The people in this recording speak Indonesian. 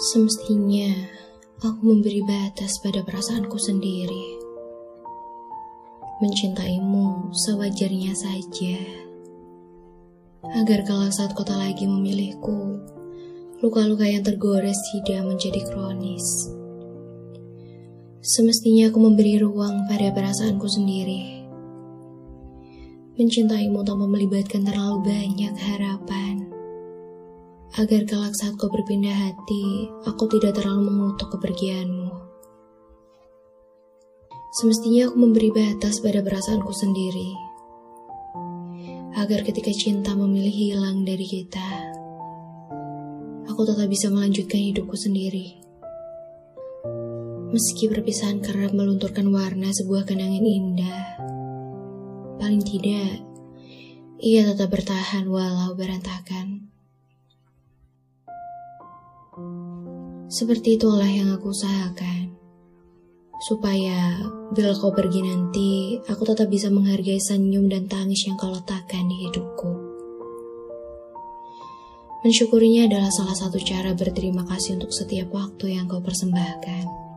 Semestinya aku memberi batas pada perasaanku sendiri. Mencintaimu sewajarnya saja. Agar kalau saat kota lagi memilihku, luka-luka yang tergores tidak menjadi kronis. Semestinya aku memberi ruang pada perasaanku sendiri. Mencintaimu tanpa melibatkan terlalu banyak harapan agar kelak saat kau berpindah hati, aku tidak terlalu mengutuk kepergianmu. Semestinya aku memberi batas pada perasaanku sendiri, agar ketika cinta memilih hilang dari kita, aku tetap bisa melanjutkan hidupku sendiri. Meski perpisahan kerap melunturkan warna sebuah kenangan indah, paling tidak ia tetap bertahan walau berantakan. Seperti itulah yang aku usahakan. Supaya bila kau pergi nanti, aku tetap bisa menghargai senyum dan tangis yang kau letakkan di hidupku. Mensyukurinya adalah salah satu cara berterima kasih untuk setiap waktu yang kau persembahkan.